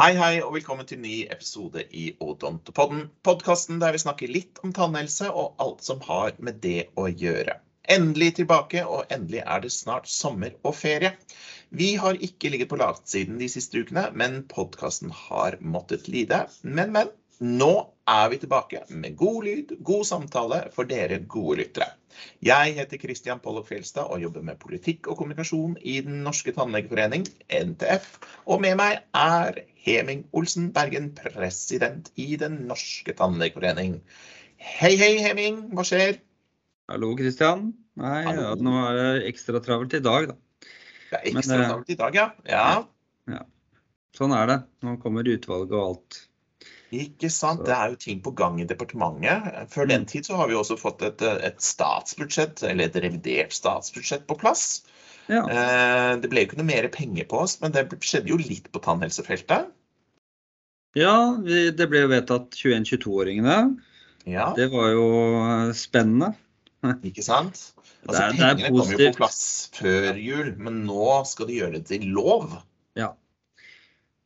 Hei, hei, og velkommen til ny episode i Odontopodden. Podkasten der vi snakker litt om tannhelse og alt som har med det å gjøre. Endelig tilbake, og endelig er det snart sommer og ferie. Vi har ikke ligget på latsiden de siste ukene, men podkasten har måttet lide. Men, men. Nå er vi tilbake med god lyd, god samtale for dere gode lyttere. Jeg heter Christian Pollock Fjelstad og jobber med politikk og kommunikasjon i Den norske tannlegeforening, NTF. Og med meg er Heming Olsen Bergen, president i Den norske tannlegeforening. Hei, hei, Heming. Hva skjer? Hallo, Kristian. Nei, Hallo. Ja, nå er det ekstra travelt i dag, da. Det er ekstra Men, eh, travelt i dag, ja. ja. Ja. Sånn er det. Nå kommer utvalget og alt. Ikke sant. Det er jo ting på gang i departementet. Før den Mm. tid så har vi også fått et, et statsbudsjett, eller et revidert statsbudsjett på plass. Ja. Eh, Det ble jo ikke noe mer penger på oss, men det skjedde jo litt på tannhelsefeltet. ja, vi, det ble jo vedtatt 21-22-åringene. Ja, Det var jo eh, spennende. ikke sant? Altså, Det er- det er pengene kom jo på plass før jul, men nå skal de gjøre det til lov. Ja.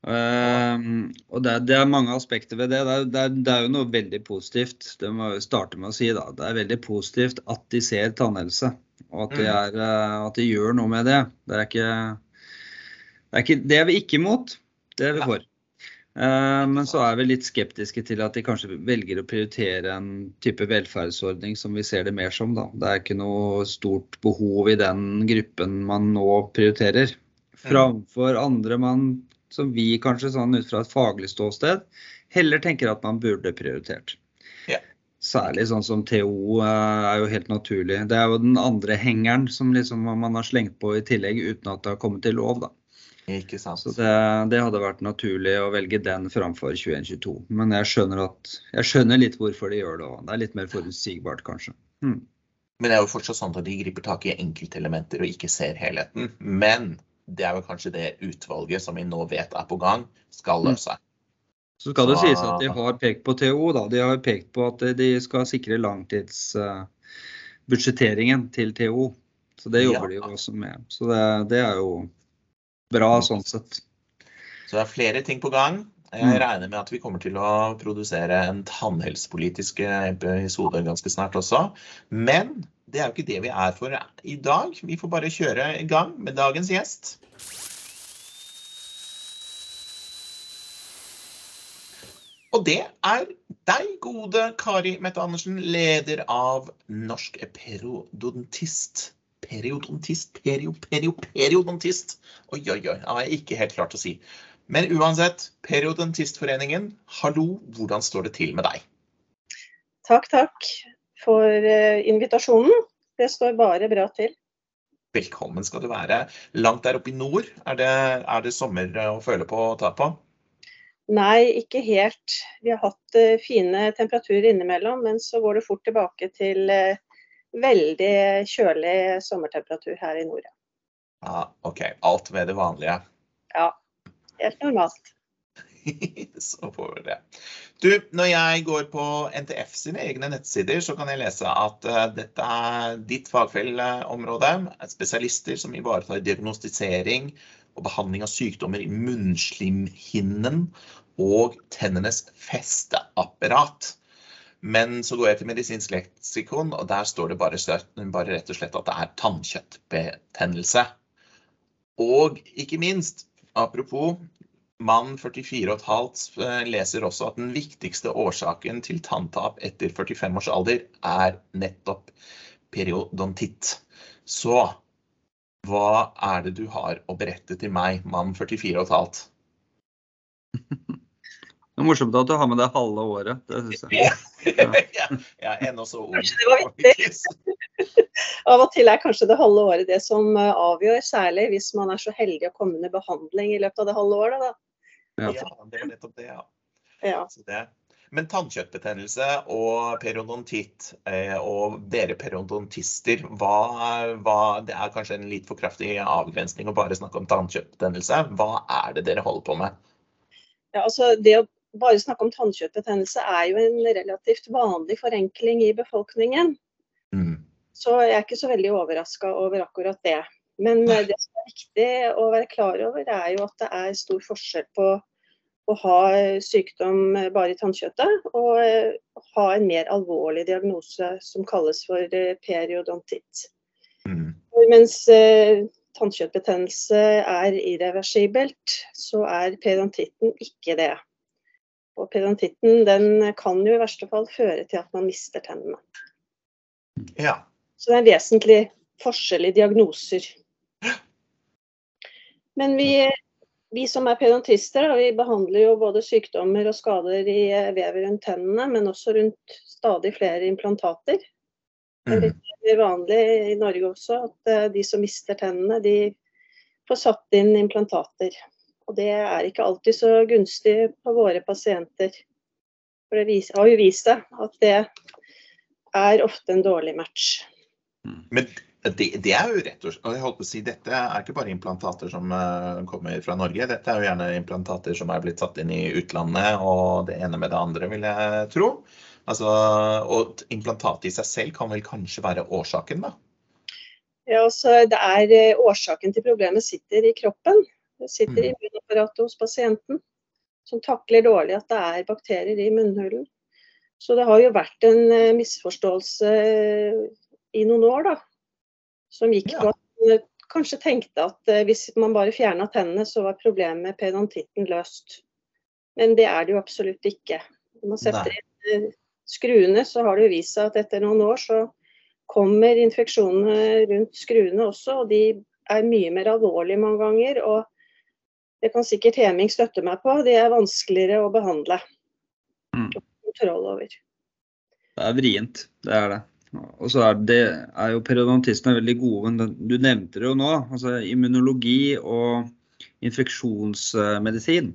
Uh, og det, det er mange aspekter ved det. Det er, det, er, det er jo noe veldig positivt. Det må jeg starte med å si. da. Det er veldig positivt at de ser tannhelse, og at de, Mm. er, eh, at de gjør noe med det. Det er ikke Det er, ikke, det er vi ikke imot. Det er vi for. Eh, men så er vi litt skeptiske til at de kanskje velger å prioritere en type velferdsordning som vi ser det mer som. Da. Det er ikke noe stort behov i den gruppen man nå prioriterer. Framfor andre man, som vi kanskje sånn ut fra et faglig ståsted, heller tenker at man burde prioritert. Ja. Særlig sånn som TO eh, er jo helt naturlig. Det er jo den andre hengeren som liksom man har slengt på i tillegg uten at det har kommet til lov. da. Ikke sant? Så det, det hadde vært naturlig å velge den framfor 2122. Men jeg skjønner, at, jeg skjønner litt hvorfor de gjør det òg. Det er litt mer forutsigbart, kanskje. Hmm. Men det er jo fortsatt sånn at de griper tak i enkeltelementer og ikke ser helheten. Men det er jo kanskje det utvalget som vi nå vet er på gang, skal Mm. Så skal det sies at de har pekt på TO. da. De har pekt på at de skal sikre langtidsbudsjetteringen til TO. Så det jobber de jo også med. Så det, det er jo bra sånn sett. Så det er flere ting på gang. Jeg Mm. regner med at vi kommer til å produsere en tannhelsepolitisk episode ganske snart også. Men det er jo ikke det vi er for i dag. Vi får bare kjøre i gang med dagens gjest. Og det er deg, gode Kari Mette Andersen, leder av Norsk periodontist. Periodontist, perio, perio, periodontist. Oi, oi, oi, det har jeg ikke helt klart å si. Men uansett, Periodontistforeningen, hallo, hvordan står det til med deg? Takk, takk for eh, invitasjonen. Det står bare bra til. Velkommen skal du være. Langt der oppe i nord, er det, er det sommer å føle på og ta på? Nei, ikke helt. Vi har hatt eh, fine temperaturer innimellom, men så går det fort tilbake til eh, veldig kjølig sommertemperatur her i nord. Ja, OK. Alt ved det vanlige. Ja, helt normalt. så får vi det. Du, når jeg går på NTF sine egne nettsider, så kan jeg lese at eh, dette er ditt fagfelleområde. Spesialister som ivaretar diagnostisering og behandling av sykdommer i munnslimhinnen og tennenes festeapparat. Men så går jeg til medisinsk leksikon, og der står det bare, bare rett og slett at det er tannkjøttbetennelse. Og ikke minst, apropos Mann 44,5 eh, leser også at den viktigste årsaken til tanntap etter 45 års alder er nettopp periodontitt. Så hva er det du har å berette til meg, mann 44,5? Det er morsomt at du har med deg halve året. Det synes jeg. ja, jeg er ennå så ung. Kanskje det var viktig. Av og til er kanskje det halve året det som eh, avgjør, særlig hvis man er så heldig å komme under behandling i løpet av det halve året. Da. Ja, det var nettopp det, ja. Ja. Så det. Men tannkjøttbetennelse og periodontitt, eh, og dere periodontister, hva, hva, det er kanskje en litt for kraftig avgrensning å bare snakke om tannkjøttbetennelse. Hva er det dere holder på med? Ja, altså det å bare snakke om tannkjøttbetennelse er jo en relativt vanlig forenkling i befolkningen. Mm. Så jeg er ikke så veldig overraska over akkurat det. Men eh, det som er viktig å være klar over, er jo at det er stor forskjell på å ha sykdom bare i tannkjøttet, og ha en mer alvorlig diagnose som kalles for periodontitt. Mm. Mens tannkjøttbetennelse er irreversibelt, så er periodontitten ikke det. Og periodontitten den kan jo i verste fall føre til at man mister tennene. Ja. Så det er en vesentlig forskjell i diagnoser. Men vi, vi som er pedontister, vi behandler jo både sykdommer og skader i vevet rundt tennene, men også rundt stadig flere implantater. Det er litt vanlig i Norge også at eh, de som mister tennene, de får satt inn implantater. Og det er ikke alltid så gunstig på våre pasienter. For det har jo vist seg at det er ofte en dårlig match. Mm. Men det, det, er jo rett og slett jeg holdt på å si, Dette er ikke bare implantater som uh, kommer fra Norge. Dette er jo gjerne implantater som er blitt satt inn i utlandet, og det ene med det andre, vil jeg tro. Altså, og implantatet i seg selv kan vel kanskje være årsaken, da? Ja, altså det er eh, Årsaken til problemet sitter i kroppen. Det sitter i munnapparatet hos pasienten, som takler dårlig at det er bakterier i munnhulen. Så det har jo vært en eh, misforståelse eh, i noen år, da. Som gikk på at man eh, kanskje tenkte at hvis man bare fjerna tennene, så var problemet med pedantitten løst. Men det er det jo absolutt ikke. Når man setter inn skruene, så har det jo vist seg at etter noen år så kommer infeksjonene rundt skruene også, og de er mye mer alvorlige mange ganger. Og det kan sikkert Heming støtte meg på, det er vanskeligere å behandle. Mm. Kontroll over. Det er vrient, det er det. Og så er, det, er jo periodontistene veldig gode, men du nevnte det jo nå. altså Immunologi og infeksjonsmedisin.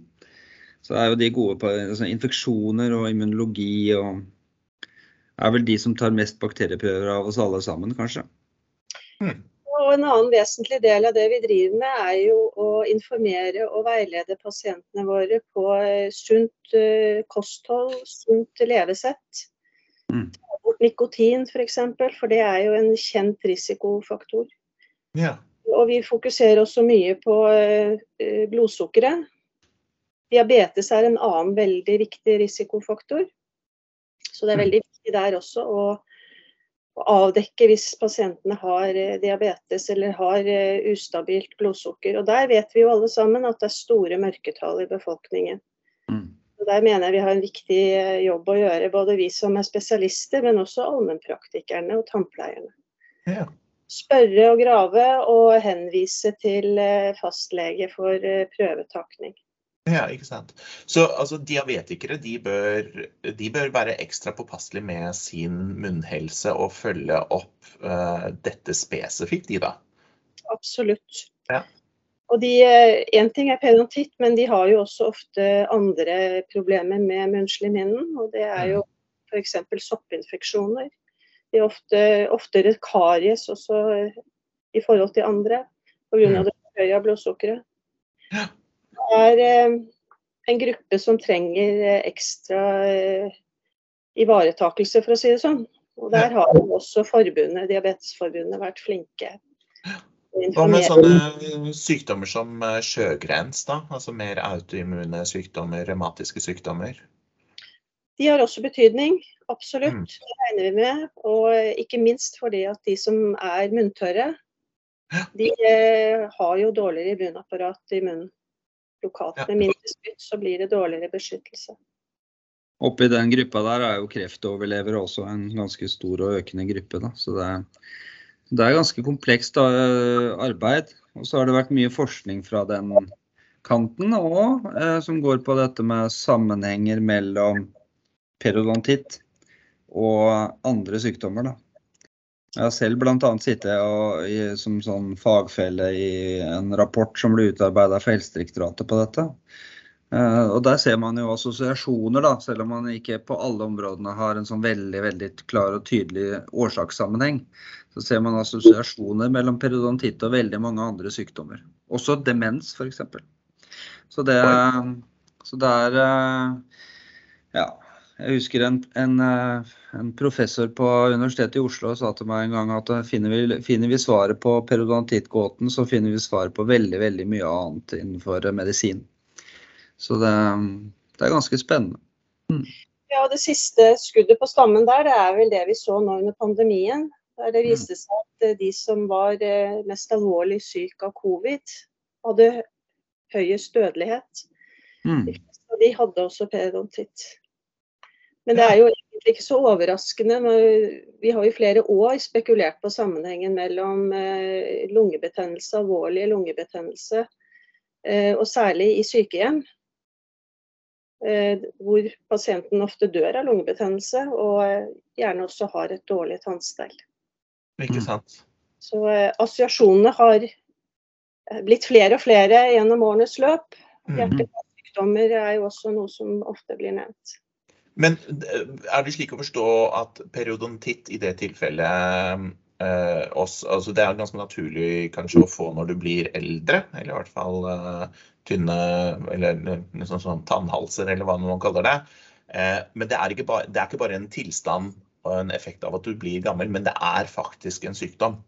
Så er jo de gode på altså, infeksjoner og immunologi og er vel de som tar mest bakterieprøver av oss alle sammen, kanskje. Mm. Og en annen vesentlig del av det vi driver med, er jo å informere og veilede pasientene våre på eh, sunt eh, kosthold, sunt levesett. Mm. Nikotin f.eks., for, eksempel, for det er jo en kjent risikofaktor. Ja. Og vi fokuserer også mye på eh, blodsukkeret. Diabetes er en annen veldig viktig risikofaktor. Så det er mm. veldig viktig der også å avdekke hvis pasientene har eh, diabetes eller har eh, ustabilt blodsukker. Og Der vet vi jo alle sammen at det er store mørketall i befolkningen. Der mener jeg vi har en viktig eh, jobb å gjøre, både vi som er spesialister, men også allmennpraktikerne og tannpleierne. Ja. Spørre og grave og henvise til fastlege for prøvetakning. Ja, ikke sant. Så altså, diabetikere de bør, de bør være ekstra påpasselige med sin munnhelse og følge opp uh, dette spesifikt, de da? Absolutt. Ja. Og de, En ting er pedontitt, men de har jo også ofte andre problemer med munnslimhinnen. Og det er jo f.eks. soppinfeksjoner. De er ofte, oftere karies også i forhold til andre pga. Det høye blodsukkeret. Det er eh, en gruppe som trenger eh, ekstra eh, ivaretakelse, for å si det sånn. Og der har jo også forbundet, Diabetesforbundet vært flinke. Hva med sånne sykdommer som sjøgrens, da? Altså mer autoimmune sykdommer, revmatiske sykdommer? De har også betydning, absolutt. Mm. Det regner vi med. Og ikke minst fordi at de som er munntørre, de har jo dårligere immunapparat i munnen lokalt. Med mindre spytt så blir det dårligere beskyttelse. Oppi den gruppa der er jo kreftoverlevere også en ganske stor og økende gruppe. Da. Så det er, det er ganske komplekst eh, arbeid. Og så har det vært mye forskning fra den kanten òg, eh, som går på dette med sammenhenger mellom periodontitt og andre sykdommer. Da. Jeg har selv bl.a. sittet som sånn fagfelle i en rapport som ble utarbeida for Helsedirektoratet på dette. Uh, og Der ser man jo assosiasjoner, da, selv om man ikke på alle områdene har en sånn veldig veldig klar og tydelig årsakssammenheng. Så ser man assosiasjoner mellom periodontitt og veldig mange andre sykdommer. Også demens, f.eks. Så det, så det er uh, Ja. Jeg husker en, en, eh, en, professor på Universitetet i Oslo sa til meg en gang at eh, finner vi, finner vi svaret på periodontittgåten, så finner vi svaret på veldig veldig mye annet innenfor medisin. Så det, det er ganske spennende. Mm. Ja, Det siste skuddet på stammen der, det er vel det vi så nå under pandemien. Der det viste seg at eh, de som var eh, mest alvorlig syke av covid, hadde høyest dødelighet. Mm. De hadde også periodontitt. Men det er jo egentlig ikke så overraskende. Vi har i flere år spekulert på sammenhengen mellom eh, lungebetennelse, alvorlig lungebetennelse, og særlig i sykehjem. Eh, hvor pasienten ofte dør av lungebetennelse, og gjerne også har et dårlig tannstell. Ikke sant. Så eh, assosiasjonene har blitt flere og flere gjennom årenes løp. Mm. Hjertesykdommer er jo også noe som ofte blir nevnt. Men er det slik å forstå at periodontitt i det tilfellet eh, også, altså Det er ganske naturlig kanskje å få når du blir eldre, eller i hvert fall eh, tynne eller liksom sånn tannhalser, eller hva man kaller det. Eh, men det er, bare, det er, ikke bare, en tilstand en effekt av at du blir gammel, men det er faktisk en sykdom.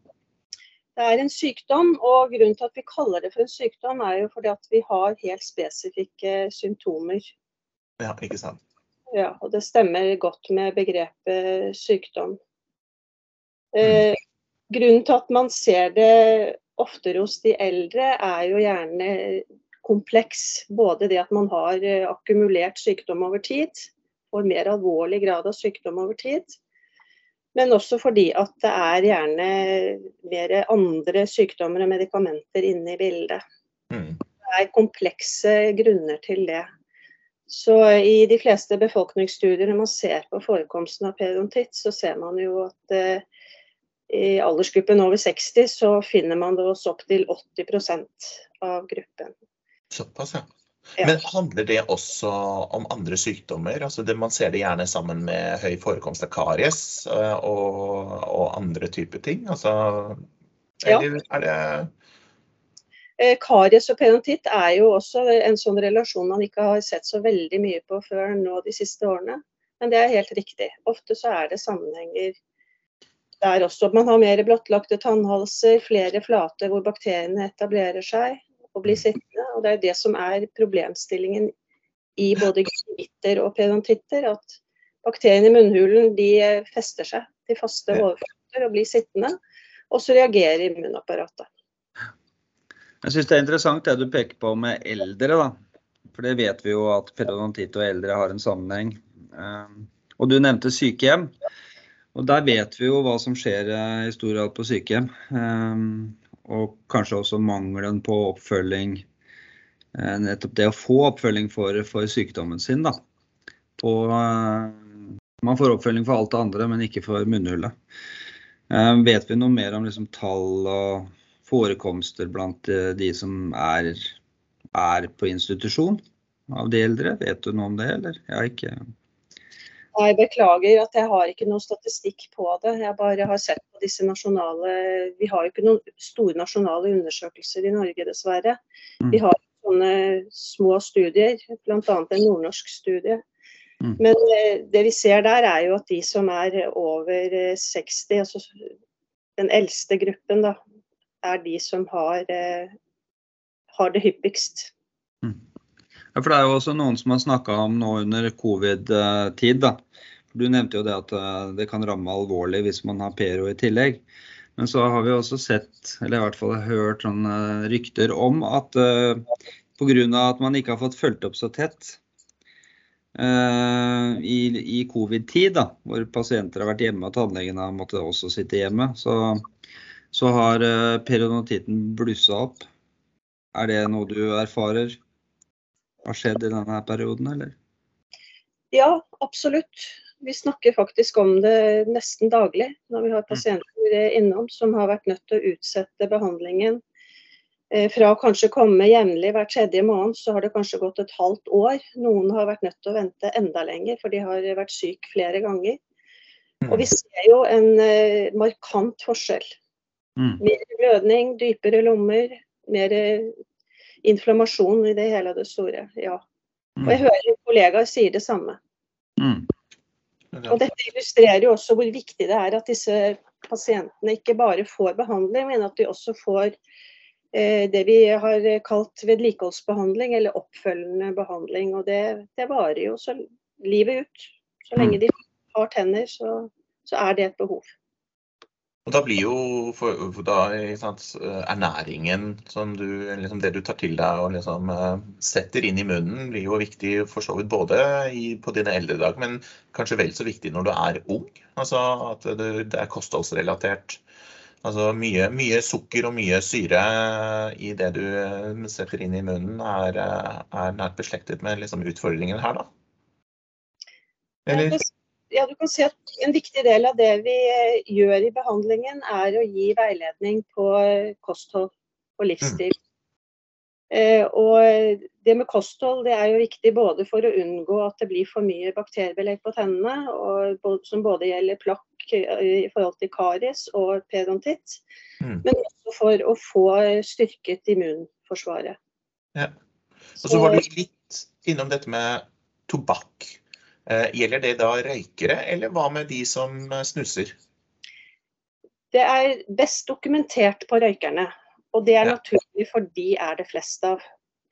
Det er en sykdom, og grunnen til at vi kaller det for en sykdom, er jo fordi at vi har helt spesifikke symptomer. Ja, ikke sant. Ja, og det stemmer godt med begrepet sykdom. Eh, mm. grunnen til at man ser det oftere hos de eldre, er jo gjerne kompleks. Både det at man har eh, akkumulert sykdom over tid, og mer alvorlig grad av sykdom over tid. Men også fordi at det er gjerne mer andre sykdommer og medikamenter inne i bildet. Mm. Det er komplekse grunner til det. Så i de fleste befolkningsstudier når man ser på forekomsten av periodontitt, så ser man jo at eh, i aldersgruppen over 60 så finner man det hos opptil 80% av gruppen. Såpass, ja. Ja. Men handler det også om andre sykdommer? Altså det, man ser det gjerne sammen med høy forekomst av karies eh, og, og andre typer ting? Altså, ja. er det eh, Karies og periodontitt er jo også en sånn relasjon man ikke har sett så veldig mye på før nå de siste årene. Men det er helt riktig. Ofte så er det sammenhenger der også. Man har mer blottlagte tannhalser, flere flater hvor bakteriene etablerer seg og blir sittende. og Det er det som er problemstillingen i både gingivitter og pedantitter, At bakteriene i munnhulen de fester seg til faste overflater og blir sittende. Og så reagerer immunapparatet. Jeg syns det er interessant det du peker på med eldre. da. For det vet vi jo at periodontitt og eldre har en sammenheng. Ehm, og du nevnte sykehjem. Og der vet vi jo hva som skjer eh, i stor grad på sykehjem. Ehm, og kanskje også mangelen på oppfølging. Eh, nettopp det å få oppfølging for, for sykdommen sin. Da. På, eh, man får oppfølging for alt det andre, men ikke for munnhullet. Eh, vet vi noe mer om liksom, tall og forekomster blant de som er, er på institusjon av de eldre? Vet du noe om det, eller? Jeg har ikke jeg beklager at jeg har ikke noen statistikk på det. Jeg bare har sett på disse nasjonale Vi har jo ikke noen store nasjonale undersøkelser i Norge, dessverre. Mm. Vi har sånne små studier, bl.a. en nordnorsk studie. Mm. Men eh, det vi ser der, er jo at de som er over 60, eh, altså den eldste gruppen, da, er de som har, eh, har det hyppigst. Mm. Ja, for Det er jo også noen som har snakka om nå under covid-tid. da. Du nevnte jo det at eh, det kan ramme alvorlig hvis man har Pero i tillegg. Men så har vi også sett, eller i hvert fall hørt rykter om at uh, eh, pga. at man ikke har fått fulgt opp så tett uh, i, i covid-tid, da, hvor pasienter har vært hjemme og tannlegen har måttet også sitte hjemme, så, så har uh, periodontitten blussa opp. Er det noe du erfarer? Har skjedd i denne perioden, eller? Ja, absolutt. Vi snakker faktisk om det nesten daglig når vi har mm. pasienter innom som har vært nødt til å utsette behandlingen. Eh, fra å kanskje komme jevnlig hver tredje måned, så har det kanskje gått et halvt år. Noen har vært nødt til å vente enda lenger, for de har vært syk flere ganger. Og vi mm. ser jo en eh, markant forskjell. Mm. Mer blødning, dypere lommer, mer inflammasjon i det hele og det store. Ja. Og jeg mm. hører kollegaer sier det samme. Mm. Og dette illustrerer jo også hvor viktig det er at disse pasientene ikke bare får behandling, men at de også får eh, det vi har kalt vedlikeholdsbehandling eller oppfølgende behandling. Og det, det varer jo så livet ut. Så lenge de har tenner, så, så er det et behov. Og da blir jo for, da, sant, ernæringen som du, liksom det du tar til deg og liksom, setter inn i munnen, blir jo viktig for så vidt både i, på dine eldre dager, men kanskje vel så viktig når du er ung. Altså at det, det er kostholdsrelatert. Altså mye, mye, sukker og mye syre i det du setter inn i munnen, er, er nært beslektet med liksom, utfordringen her, da. Eller? Ja, du kan si at En viktig del av det vi eh, gjør i behandlingen, er å gi veiledning på eh, kosthold og livsstil. Mm. Eh, og det med kosthold det er jo viktig både for å unngå at det blir for mye bakteriebelegg på tennene, og, som både gjelder plakk i forhold til karies og pedontitt, mm. men også for å få styrket immunforsvaret. Ja. Og så var du litt innom dette med tobakk. Eh, gjelder det da røykere, eller hva med de som eh, snuser? Det er best dokumentert på røykerne, og det er ja. naturlig for de er det flest av.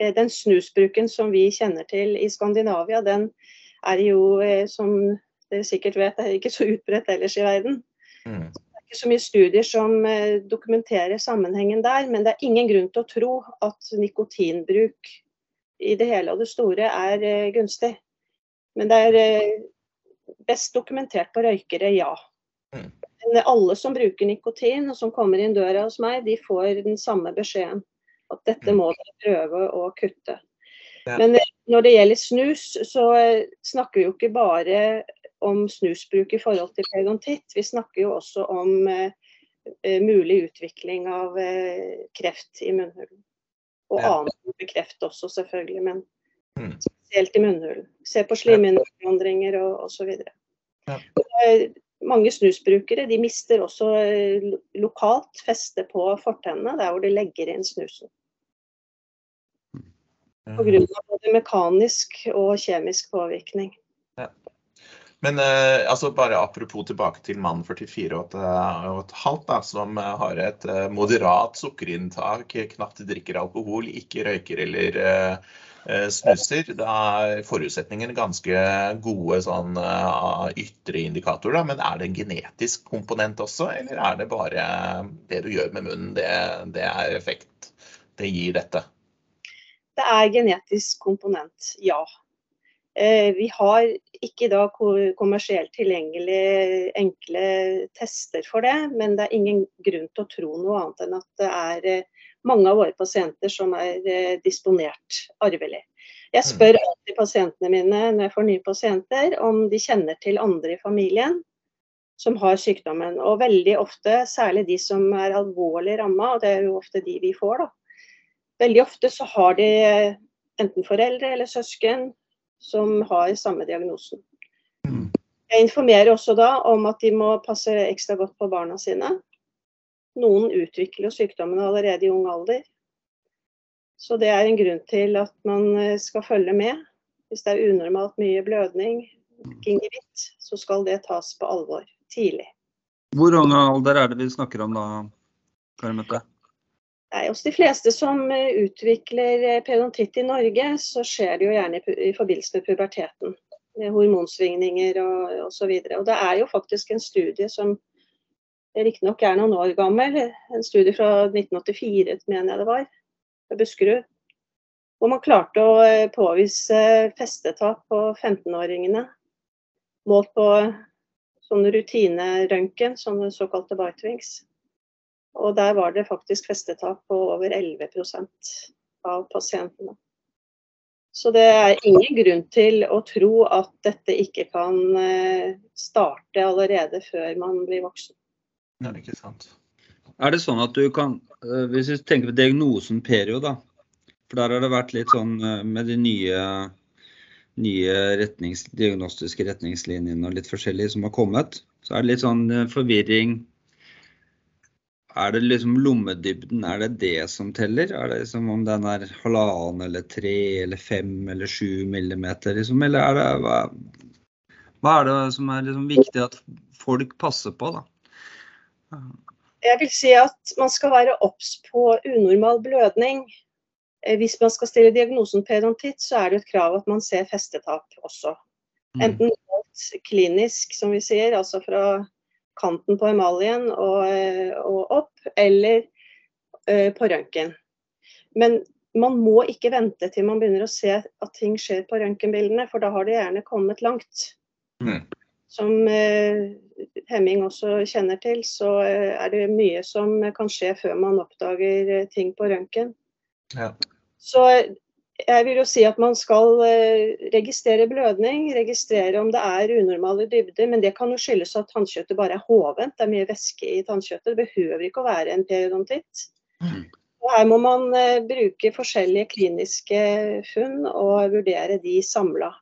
Eh, den snusbruken som vi kjenner til i Skandinavia, den er jo, som dere sikkert vet, er ikke så utbredt ellers i verden. Mm. Det er ikke så mye studier som dokumenterer sammenhengen der, men det er ingen grunn til å tro at nikotinbruk i det hele og det store er gunstig. Men det er eh, best dokumentert på røykere, ja. Mm. Men alle som bruker nikotin og som kommer inn døra hos meg, de får den samme beskjeden. At dette mm. må dere prøve å kutte. Ja. Men eh, når det gjelder snus, så eh, snakker vi jo ikke bare om snusbruk i forhold til periodontitt. Vi snakker jo også om eh, mulig utvikling av eh, kreft i munnhulen. Og ja. annen kreft også, selvfølgelig. Men mm spesielt i munnhulen. Se på slimhinneforandringer og osv. Ja. Mange snusbrukere de mister også eh, lokalt feste på fortennene, der hvor de legger inn snusen. Pga. både mekanisk og kjemisk påvirkning. Ja. Men eh, altså bare apropos tilbake til mann 44 og et halvt, da, som har et eh, moderat sukkerinntak, knapt drikker alkohol, ikke røyker eller eh, Eh, snuser, da er forutsetningene ganske gode sånn ytre indikatorer. Da. Men er det en genetisk komponent også, eller er det bare det du gjør med munnen, det, det er effekt det gir dette? Det er genetisk komponent, ja. Eh, vi har ikke i dag kommersielt tilgjengelig enkle tester for det, men det er ingen grunn til å tro noe annet enn at det er mange av våre pasienter som er eh, disponert arvelig. Jeg mm. spør alltid pasientene mine når jeg får nye pasienter, om de kjenner til andre i familien som har sykdommen. Og veldig ofte, særlig de som er alvorlig ramma, og det er jo ofte de vi får, da. Veldig ofte så har de eh, enten foreldre eller søsken som har samme diagnosen. Mm. Jeg informerer også da om at de må passe ekstra godt på barna sine. Noen utvikler sykdommen allerede i ung alder. Så det er en grunn til at man eh, skal følge med. Hvis det er unormalt mye blødning, gingivitt, så skal det tas på alvor tidlig. Hvor ung alder er det vi snakker om da, Karimette? Nei, Hos de fleste som eh, utvikler periodontitt pedontitt i Norge, så skjer det jo gjerne i forbindelse med puberteten. Med Hormonsvingninger og osv. Og, og det er jo faktisk en studie som riktignok er noen år gammel. En studie fra 1984, mener jeg det var, fra Buskerud. Hvor man klarte å eh, påvise festetap på 15-åringene. Målt på sånn rutinerøntgen, sånne såkalte bitewings. Og der var det faktisk festetap på over 11% av pasientene. Så det er ingen grunn til å tro at dette ikke kan eh, starte allerede før man blir voksen. Ja, ikke sant. Er det sånn at du kan, eh, hvis vi tenker på diagnosen perio, da. For der har det vært litt sånn eh, med de nye, nye retnings, diagnostiske retningslinjene og litt forskjellige som har kommet. Så er det litt sånn forvirring. Er det liksom lommedybden, er det det som teller? Er det liksom om den er halvannen eller tre eller fem eller sju millimeter, liksom? Eller er det hva, hva er det som er liksom viktig at folk passer på, da? Jeg vil si at man skal være obs på unormal blødning. Eh, Hvis man skal stille diagnosen periodontitt, så er det et krav at man ser festetap også. Mm. Enten klinisk, som vi sier, altså fra kanten på emaljen og, eh, og opp, eller uh, på røntgen. Men man må ikke vente til man begynner å se at ting skjer på røntgenbildene, for da har det gjerne kommet langt. Mm. Som uh, Hemming også kjenner til, så uh, er det mye som kan skje før man oppdager ting på røntgen. Ja. Så jeg vil jo si at man skal eh, registrere blødning, registrere om det er unormale dybder, men det kan jo skyldes at tannkjøttet bare er hovent. Det er mye væske i tannkjøttet. Det behøver ikke å være en periodontitt. Mm. Og her må man eh, bruke forskjellige kliniske funn og vurdere de samla.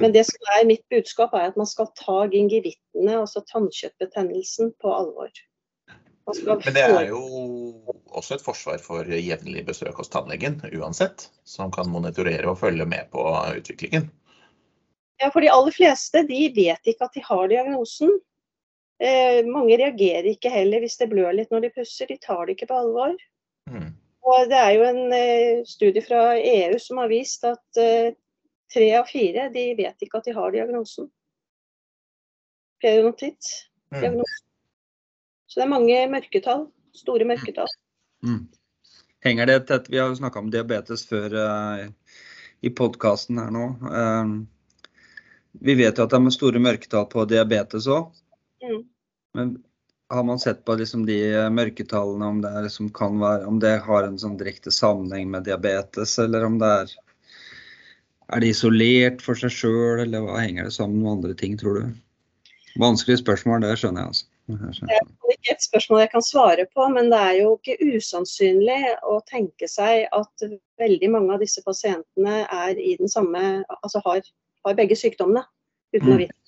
Men det som er mitt budskap er at man skal ta gingivittene, altså tannkjøttbetennelsen, på alvor. Men det er jo også et forsvar for jevnlig besøk hos tannlegen uansett, som kan monitorere og følge med på utviklingen. Ja, for de aller fleste de vet ikke at de har diagnosen. Eh, mange reagerer ikke heller hvis det blør litt når de pusser. De tar det ikke på alvor. Mm. Og det er jo en eh, studie fra EU som har vist at eh, tre av fire de vet ikke at de har diagnosen. Periodontitt. Mm. diagnosen. Så det er mange mørketall. Store mørketall. Mm. Henger det tett Vi har jo snakka om diabetes før uh, i podkasten her nå. Eh, vi vet jo at det er store mørketall på diabetes òg. Mm. Men har man sett på liksom de mørketallene, om det, er liksom kan være, om det har en sånn direkte sammenheng med diabetes, eller om det er Er det isolert for seg sjøl, eller hva henger det sammen med andre ting, tror du? Vanskelig spørsmål, det skjønner jeg, altså. Det er ikke et spørsmål jeg kan svare på, men det er jo ikke usannsynlig å tenke seg at veldig mange av disse pasientene er i den samme, altså har, har begge sykdommene uten å Mm. vite.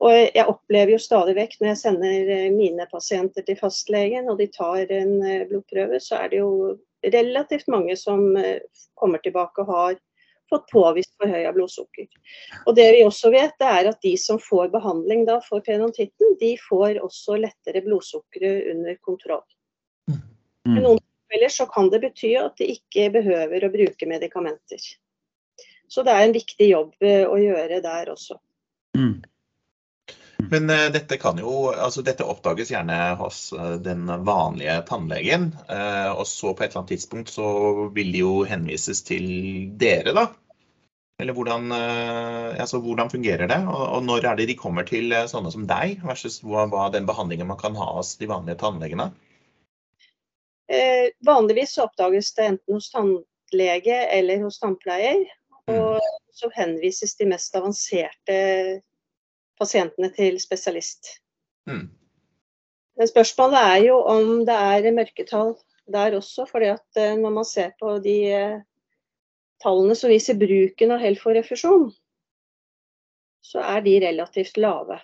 Og jeg opplever jo stadig vekk når jeg sender eh, mine pasienter til fastlegen og de tar en eh, blodprøve, så er det jo relativt mange som eh, kommer tilbake og har fått påvist forhøya blodsukker. Og det vi også vet, det er at de som får behandling da for periodonttitten, de får også lettere blodsukkeret under kontroll. I Mm. noen tilfeller så kan det bety at de ikke behøver å bruke medikamenter. Så det er en viktig jobb eh, å gjøre der også. Mm. Men uh, dette, kan jo, altså, dette oppdages gjerne hos uh, den vanlige tannlegen. Uh, og så på et eller annet tidspunkt så vil de jo henvises til dere, da. Eller hvordan, altså, hvordan fungerer det? Og, og når er det de kommer til sånne som deg, versus hva, hva den behandlingen man kan ha hos de vanlige tannlegene? Eh, vanligvis så oppdages det enten hos tannlege eller hos tannpleier. Og så henvises de mest avanserte pasientene til spesialist. Mm. Men spørsmålet er jo om det er mørketall der også. fordi at eh, når man ser på de eh, tallene som viser bruken av Helfo-refusjon, så er de relativt lave.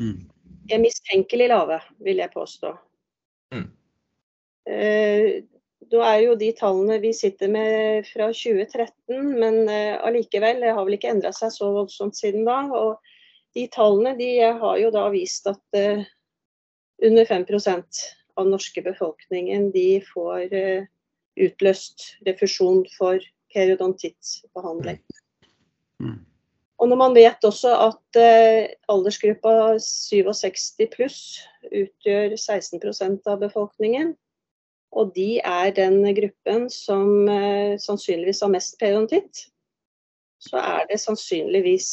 Mm. De er mistenkelig lave, vil jeg påstå. Mm. Eh, Da er jo de tallene vi sitter med fra 2013, men eh, allikevel, det har vel ikke endra seg så voldsomt siden da. Og de tallene de har jo da vist at eh, under 5 av den norske befolkningen de får eh, utløst refusjon for periodontittbehandling. Mm. Og når man vet også at eh, aldersgruppa 67 pluss utgjør 16% av befolkningen, og de er den gruppen som sannsynligvis har mest periodontitt, så er det sannsynligvis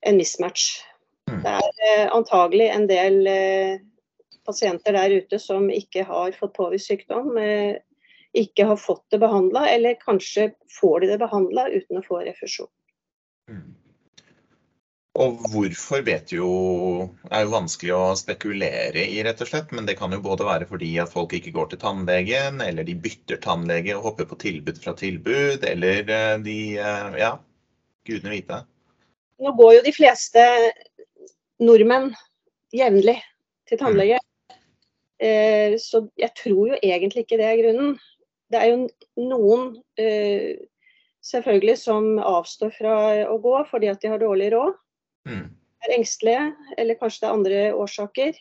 en mismatch. Mm. Det er eh, antagelig en del eh, pasienter der ute som ikke har fått påvist sykdom, eh, ikke har fått det behandla, eller kanskje får de det behandla uten å få refusjon. Mm. Og hvorfor vet jo er jo vanskelig å spekulere i, rett og slett. Men det kan jo både være fordi at folk ikke går til tannlegen, eller de bytter tannlege og hopper på tilbud fra tilbud, eller de Ja, gudene vite. Nå går jo de fleste nordmenn jevnlig til tannlege. Eh, så jeg tror jo egentlig ikke det er grunnen. Det er jo noen eh, selvfølgelig som avstår fra å gå fordi at de har dårlig råd, Mm. er engstelige, eller kanskje det er andre årsaker.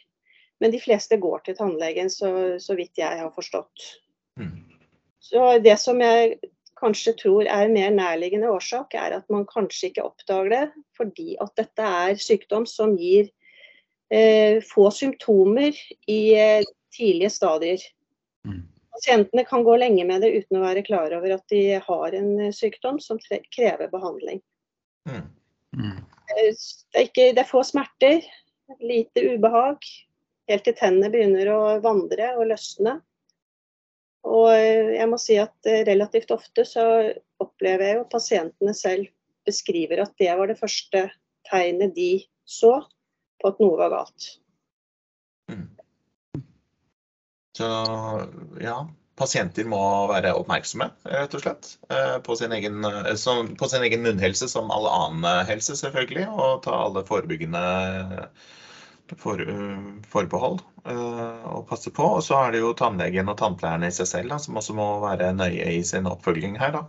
Men de fleste går til tannlegen, så, så vidt jeg har forstått. Mm. Så det som jeg kanskje tror er en mer nærliggende årsak, er at man kanskje ikke oppdager det fordi at dette er sykdom som gir eh, få symptomer i eh, tidlige stadier. Mm. Pasientene kan gå lenge med det uten å være klar over at de har en eh, sykdom som krever behandling. Mm. Mm. Det er, ikke, det er få smerter, lite ubehag, helt til tennene begynner å vandre og løsne. Og eh, jeg må si at eh, relativt ofte så opplever jeg jo pasientene selv beskriver at det var det første tegnet de så på at noe var galt. Mm. Så ja, pasienter må være oppmerksomme, rett og slett, eh, på sin egen, som, på sin egen munnhelse som all annen helse, selvfølgelig. Og ta alle forebyggende for, forbehold å passe på. Og så er det jo tannlegen og tannpleierne i seg selv da, som også må være nøye i sin oppfølging her. da.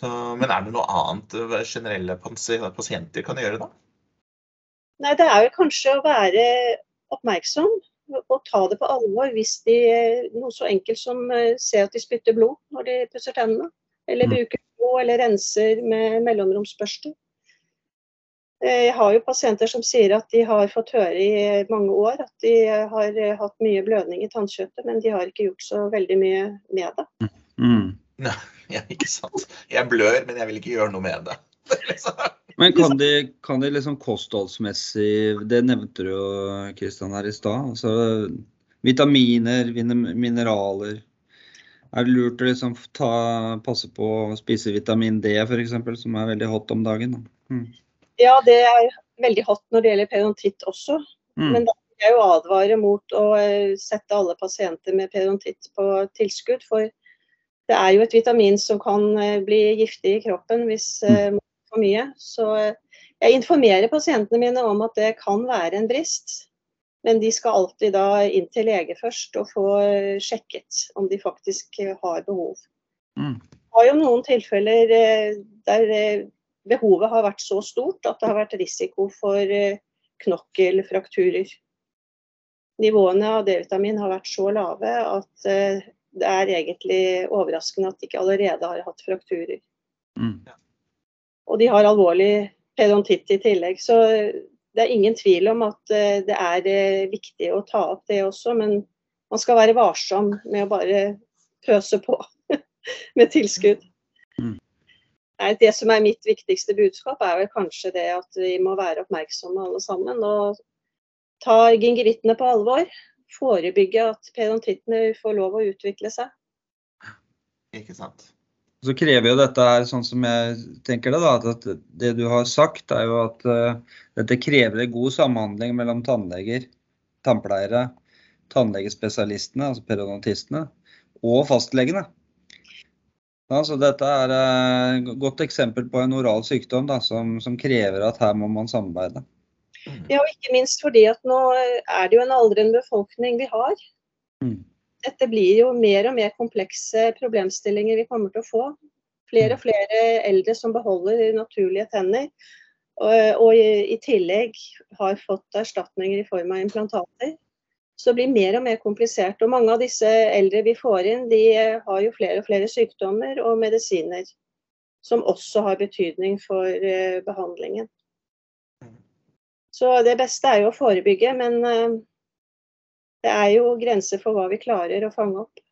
Så, men er det noe annet generelle pasienter kan gjøre da? Nei, det er jo kanskje å være oppmerksom og ta det på alvor hvis de noe så enkelt som ser at de spytter blod når de pusser tennene. Eller bruker blod eller renser med mellomromsbørste. Jeg har jo pasienter som sier at de har fått høre i mange år at de har hatt mye blødning i tannkjøttet, men de har ikke gjort så veldig mye med det. Mm. Nei, ikke sant. Jeg blør, men jeg vil ikke gjøre noe med det. Men kan de, kan de liksom kostholdsmessig Det nevnte du jo Kristian her i stad. Altså, vitaminer, mineraler. Er det lurt å liksom ta, passe på å spise vitamin D f.eks., som er veldig hot om dagen? Mm. Ja, det er veldig hot når det gjelder periodontitt også. Mm. Men da vil jeg jo advare mot å sette alle pasienter med periodontitt på tilskudd. For det er jo et vitamin som kan bli giftig i kroppen hvis man får for mye. Så jeg informerer pasientene mine om at det kan være en brist. Men de skal alltid da inn til lege først og få sjekket om de faktisk har behov. Mm. Det har jo noen tilfeller der behovet har vært så stort at det har vært risiko for knokkelfrakturer. Nivåene av D-vitamin har vært så lave at det er egentlig overraskende at de ikke allerede har hatt frakturer. Mm. Og de har alvorlig pedontitt i tillegg. Så det er ingen tvil om at det er viktig å ta opp det også, men man skal være varsom med å bare pøse på med tilskudd. Mm. Det som er mitt viktigste budskap, er vel kanskje det at vi må være oppmerksomme alle sammen. Og ta gingerittene på alvor. Forebygge at pedontittene får lov å utvikle seg. Ikke sant. Så krever jo dette her, sånn som jeg tenker det, da, at det du har sagt, er jo at uh, dette krever god samhandling mellom tannleger, tannpleiere, tannlegespesialistene, altså periodontistene, og fastlegene. Ja, så dette er et uh, godt eksempel på en oral sykdom da, som, som, krever at her må man samarbeide. Ja, og ikke minst fordi at nå er det jo en aldrende befolkning vi har. Mm. Dette blir jo mer og mer komplekse problemstillinger vi kommer til å få. Flere og flere eldre som beholder naturlige tenner. Og, og i, i, tillegg har fått erstatninger i form av implantater. Så det blir mer og mer komplisert. Og mange av disse eldre vi får inn, de har jo flere og flere sykdommer og medisiner. Som også har betydning for uh, behandlingen. Så det beste er jo å forebygge, men uh, det er jo grenser for hva vi klarer å fange opp.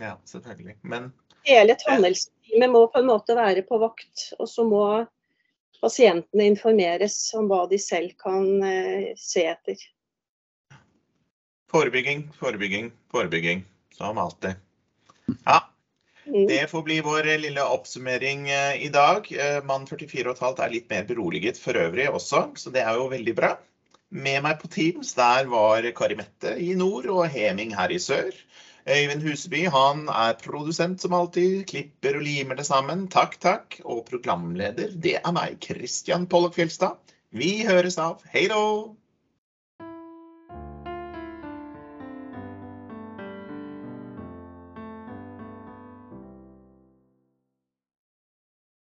Ja, selvfølgelig. Men Hele tannhelseteamet må på en måte være på vakt. Og så må pasientene informeres om hva de selv kan eh, se etter. Forebygging, forebygging, forebygging. Som alltid. Ja. Mm. Det får bli vår lille oppsummering eh, i dag. Mann 44,5 er litt mer beroliget for øvrig også, så det er jo veldig bra. Med meg på Teams der var Kari Mette i nord og Heming her i sør. Øyvind Huseby han er produsent som alltid, klipper og limer det sammen. Takk, takk. Og programleder, det er meg, Kristian Pollock Fjelstad. Vi høres av. Hei då!